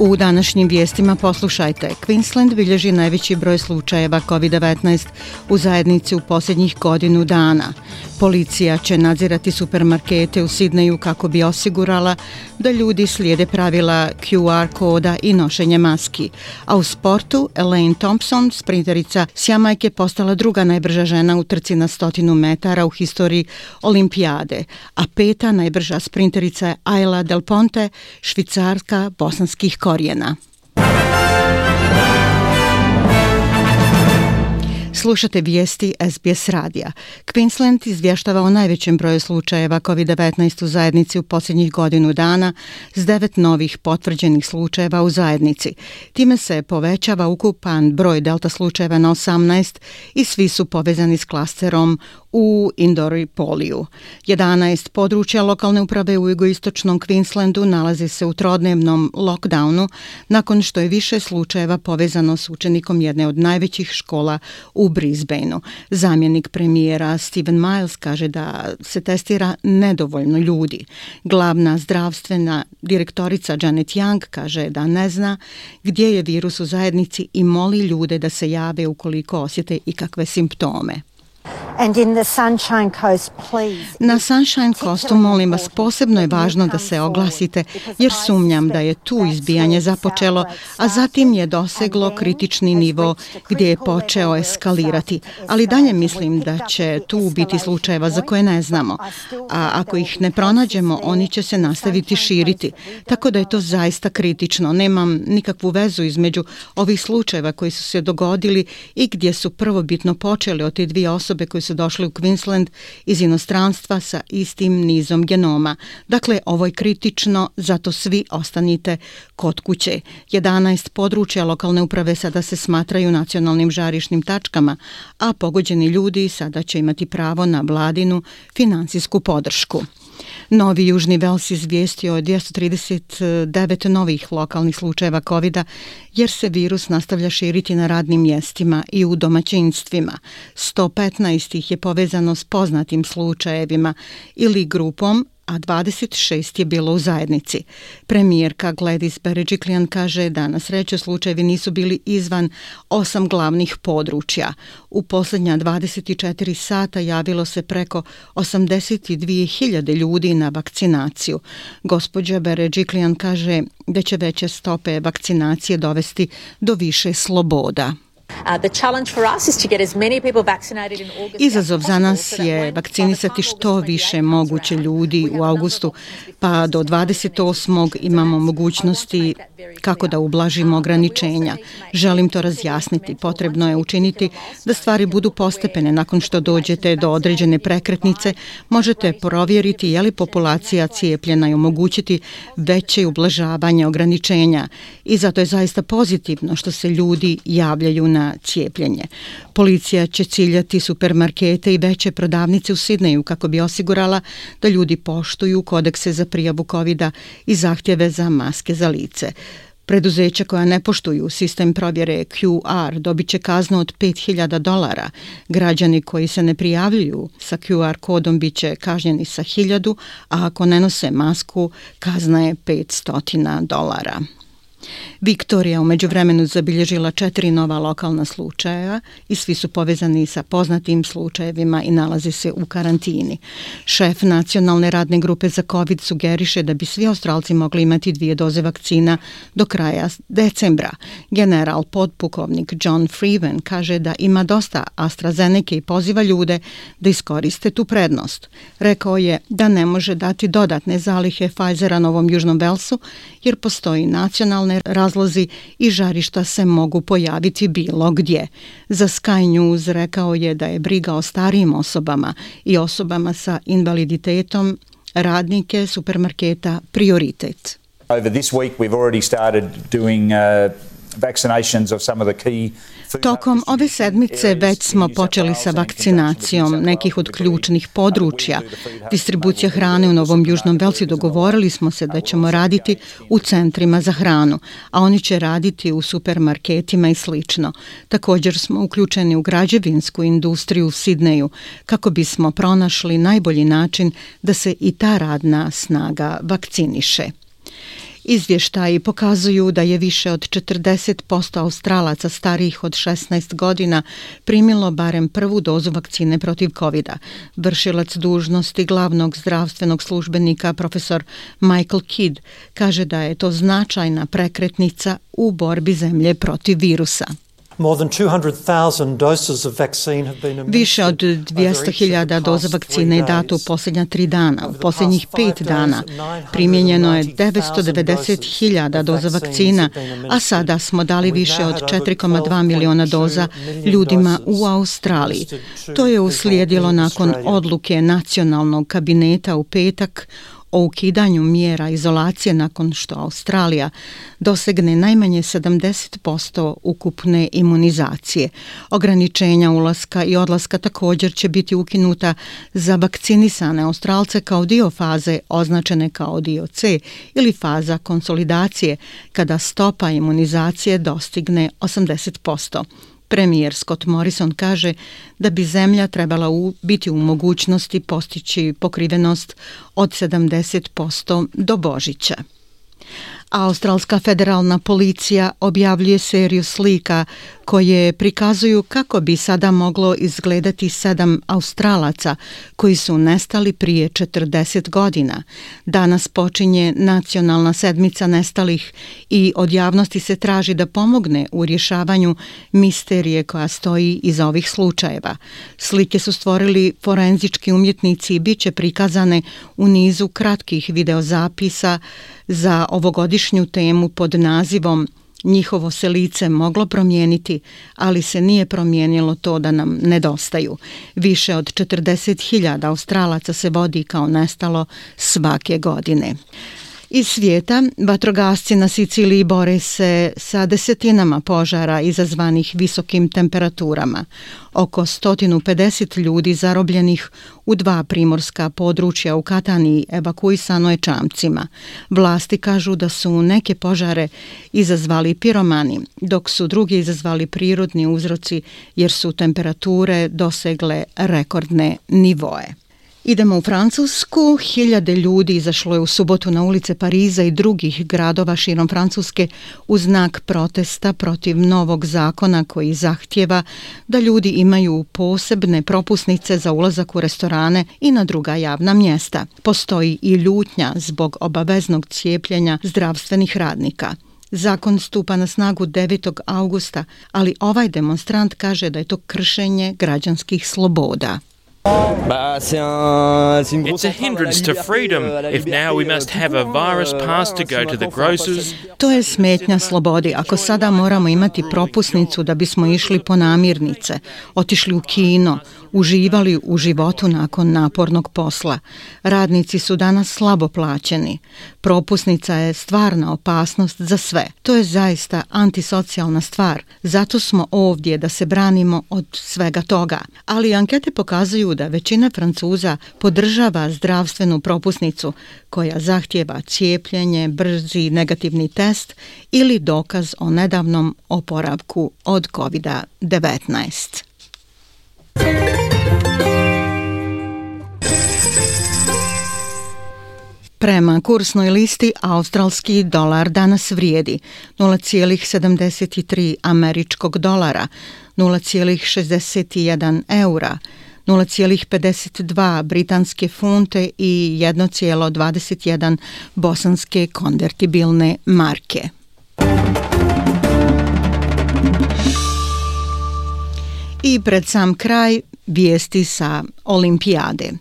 U današnjim vijestima poslušajte. Queensland bilježi najveći broj slučajeva COVID-19 u zajednici u posljednjih godinu dana. Policija će nadzirati supermarkete u Sidneju kako bi osigurala da ljudi slijede pravila QR koda i nošenje maski. A u sportu, Elaine Thompson, sprinterica s Jamajke, postala druga najbrža žena u trci na stotinu metara u historiji olimpijade, a peta najbrža sprinterica je Ayla Del Ponte, švicarka bosanskih korijena. Slušate vijesti SBS radija. Queensland izvještava o najvećem broju slučajeva COVID-19 u zajednici u posljednjih godinu dana s devet novih potvrđenih slučajeva u zajednici. Time se povećava ukupan broj delta slučajeva na 18 i svi su povezani s klasterom u Indori Poliju. 11 područja lokalne uprave u jugoistočnom Queenslandu nalazi se u trodnevnom lockdownu nakon što je više slučajeva povezano s učenikom jedne od najvećih škola u Brisbaneu. Zamjenik premijera Steven Miles kaže da se testira nedovoljno ljudi. Glavna zdravstvena direktorica Janet Young kaže da ne zna gdje je virus u zajednici i moli ljude da se jave ukoliko osjete ikakve simptome. Na Sunshine Coastu molim vas posebno je važno da se oglasite jer sumnjam da je tu izbijanje započelo, a zatim je doseglo kritični nivo gdje je počeo eskalirati. Ali dalje mislim da će tu biti slučajeva za koje ne znamo, a ako ih ne pronađemo, oni će se nastaviti širiti. Tako da je to zaista kritično. Nemam nikakvu vezu između ovih slučajeva koji su se dogodili i gdje su prvobitno počeli od te dvije osobe koje su došli u Queensland iz inostranstva sa istim nizom genoma. Dakle, ovo je kritično, zato svi ostanite kod kuće. 11 područja lokalne uprave sada se smatraju nacionalnim žarišnim tačkama, a pogođeni ljudi sada će imati pravo na vladinu finansijsku podršku. Novi Južni Vels izvijestio o 239 novih lokalnih slučajeva covid jer se virus nastavlja širiti na radnim mjestima i u domaćinstvima. 115 ih je povezano s poznatim slučajevima ili grupom a 26 je bilo u zajednici. Premijerka Gladys Berejiklian kaže da na sreću slučajevi nisu bili izvan osam glavnih područja. U posljednja 24 sata javilo se preko 82.000 ljudi na vakcinaciju. Gospođa Berejiklian kaže da će veće stope vakcinacije dovesti do više sloboda. Izazov za nas je vakcinisati što više moguće ljudi u augustu, pa do 28. imamo mogućnosti kako da ublažimo ograničenja. Želim to razjasniti. Potrebno je učiniti da stvari budu postepene. Nakon što dođete do određene prekretnice, možete provjeriti je li populacija cijepljena i omogućiti veće ublažavanje ograničenja. I zato je zaista pozitivno što se ljudi javljaju na cijepljenje. Policija će ciljati supermarkete i veće prodavnice u Sidneju kako bi osigurala da ljudi poštuju kodekse za prijavu covid i zahtjeve za maske za lice. Preduzeća koja ne poštuju sistem provjere QR dobit će kaznu od 5000 dolara. Građani koji se ne prijavljuju sa QR kodom bit će kažnjeni sa 1000, a ako ne nose masku, kazna je 500 dolara. Viktorija umeđu vremenu zabilježila četiri nova lokalna slučaja i svi su povezani sa poznatim slučajevima i nalaze se u karantini. Šef nacionalne radne grupe za COVID sugeriše da bi svi australci mogli imati dvije doze vakcina do kraja decembra. General podpukovnik John Freeman kaže da ima dosta AstraZeneca i poziva ljude da iskoriste tu prednost. Rekao je da ne može dati dodatne zalihe Pfizera Novom Južnom Velsu jer postoji nacionalne razlozi i žarišta se mogu pojaviti bilo gdje. Za Sky News rekao je da je briga o starijim osobama i osobama sa invaliditetom radnike supermarketa prioritet. Over this week we've already started doing uh, Tokom ove sedmice već smo počeli sa vakcinacijom nekih od ključnih područja. Distribucija hrane u Novom Južnom Velsi dogovorili smo se da ćemo raditi u centrima za hranu, a oni će raditi u supermarketima i slično. Također smo uključeni u građevinsku industriju u Sidneju kako bismo pronašli najbolji način da se i ta radna snaga vakciniše. Izvještaji pokazuju da je više od 40% Australaca starijih od 16 godina primilo barem prvu dozu vakcine protiv covid -a. Vršilac dužnosti glavnog zdravstvenog službenika profesor Michael Kidd kaže da je to značajna prekretnica u borbi zemlje protiv virusa. Više od 200.000 doza vakcine je dato u posljednja tri dana. U posljednjih pet dana primjenjeno je 990.000 doza vakcina, a sada smo dali više od 4,2 miliona doza ljudima u Australiji. To je uslijedilo nakon odluke nacionalnog kabineta u petak o ukidanju mjera izolacije nakon što Australija dosegne najmanje 70% ukupne imunizacije. Ograničenja ulaska i odlaska također će biti ukinuta za vakcinisane Australce kao dio faze označene kao dio C ili faza konsolidacije kada stopa imunizacije dostigne 80%. Premijer Scott Morrison kaže da bi zemlja trebala u, biti u mogućnosti postići pokrivenost od 70% do Božića. Australska federalna policija objavljuje seriju slika koje prikazuju kako bi sada moglo izgledati sedam Australaca koji su nestali prije 40 godina. Danas počinje nacionalna sedmica nestalih i od javnosti se traži da pomogne u rješavanju misterije koja stoji iza ovih slučajeva. Slike su stvorili forenzički umjetnici i bit će prikazane u nizu kratkih videozapisa za ovogodišnju temu pod nazivom Njihovo se lice moglo promijeniti, ali se nije promijenilo to da nam nedostaju. Više od 40.000 Australaca se vodi kao nestalo svake godine. Iz svijeta, vatrogasci na Siciliji bore se sa desetinama požara izazvanih visokim temperaturama. Oko 150 ljudi zarobljenih u dva primorska područja u Kataniji evakuisano je čamcima. Vlasti kažu da su neke požare izazvali piromani, dok su drugi izazvali prirodni uzroci jer su temperature dosegle rekordne nivoje. Idemo u Francusku. Hiljade ljudi izašlo je u subotu na ulice Pariza i drugih gradova širom Francuske u znak protesta protiv novog zakona koji zahtjeva da ljudi imaju posebne propusnice za ulazak u restorane i na druga javna mjesta. Postoji i ljutnja zbog obaveznog cijepljenja zdravstvenih radnika. Zakon stupa na snagu 9. augusta, ali ovaj demonstrant kaže da je to kršenje građanskih sloboda. Bah, c'est un, c'est une grosse It's a hindrance to freedom euh, if now we euh, must have a euh, virus pass to go to the grocers. To je smetnja slobodi. Ako sada moramo imati propusnicu da bismo išli po namirnice, otišli u kino, uživali u životu nakon napornog posla. Radnici su danas slabo plaćeni. Propusnica je stvarna opasnost za sve. To je zaista antisocijalna stvar. Zato smo ovdje da se branimo od svega toga. Ali ankete pokazuju da većina Francuza podržava zdravstvenu propusnicu koja zahtjeva cijepljenje, brzi negativni test ili dokaz o nedavnom oporavku od COVID-19. Prema kursnoj listi australski dolar danas vrijedi 0,73 američkog dolara, 0,61 eura, 0,52 britanske funte i 1,21 bosanske konvertibilne marke. I pred sam kraj vijesti sa olimpijade.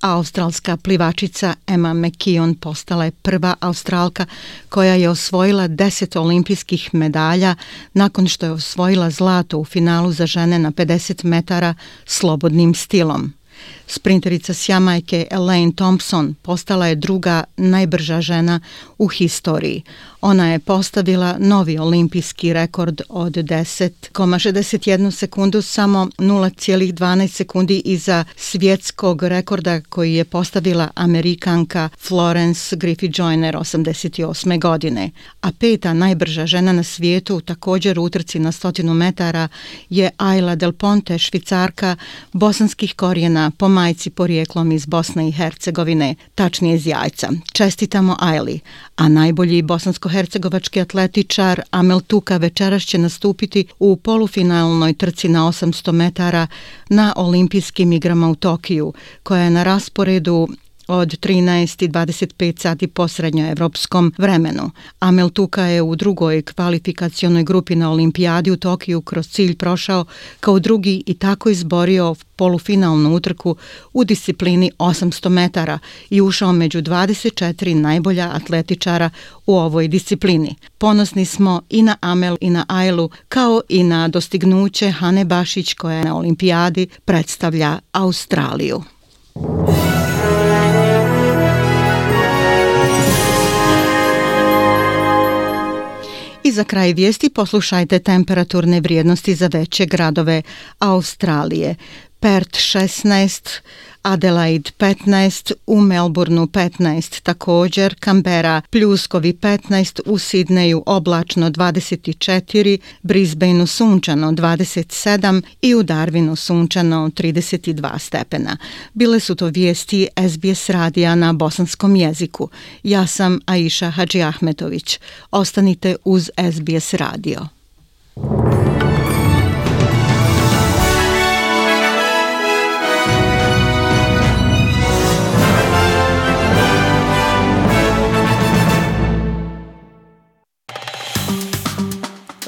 Australska plivačica Emma McKeon postala je prva Australka koja je osvojila 10 olimpijskih medalja nakon što je osvojila zlato u finalu za žene na 50 metara slobodnim stilom. Sprinterica s Jamajke Elaine Thompson postala je druga najbrža žena u historiji. Ona je postavila novi olimpijski rekord od 10,61 sekundu, samo 0,12 sekundi iza svjetskog rekorda koji je postavila Amerikanka Florence Griffith Joyner 88. godine. A peta najbrža žena na svijetu, također u utrci na stotinu metara, je Ayla Del Ponte, švicarka bosanskih korijena pomagala majci porijeklom iz Bosne i Hercegovine, tačnije iz jajca. Čestitamo Ajli, a najbolji bosansko-hercegovački atletičar Amel Tuka večeras će nastupiti u polufinalnoj trci na 800 metara na olimpijskim igrama u Tokiju, koja je na rasporedu od 13.25 sati po srednjoevropskom vremenu. Amel Tuka je u drugoj kvalifikacionoj grupi na olimpijadi u Tokiju kroz cilj prošao kao drugi i tako izborio polufinalnu utrku u disciplini 800 metara i ušao među 24 najbolja atletičara u ovoj disciplini. Ponosni smo i na Amel i na Ailu kao i na dostignuće Hane Bašić koja na olimpijadi predstavlja Australiju. I za kraj vijesti poslušajte temperaturne vrijednosti za veće gradove Australije. Perth 16, Adelaide 15, u Melbourneu 15, također Canberra pljuskovi 15, u Sidneju oblačno 24, Brisbaneu sunčano 27 i u Darwinu sunčano 32 stepena. Bile su to vijesti SBS radija na bosanskom jeziku. Ja sam Aisha Hadži Ahmetović. Ostanite uz SBS radio.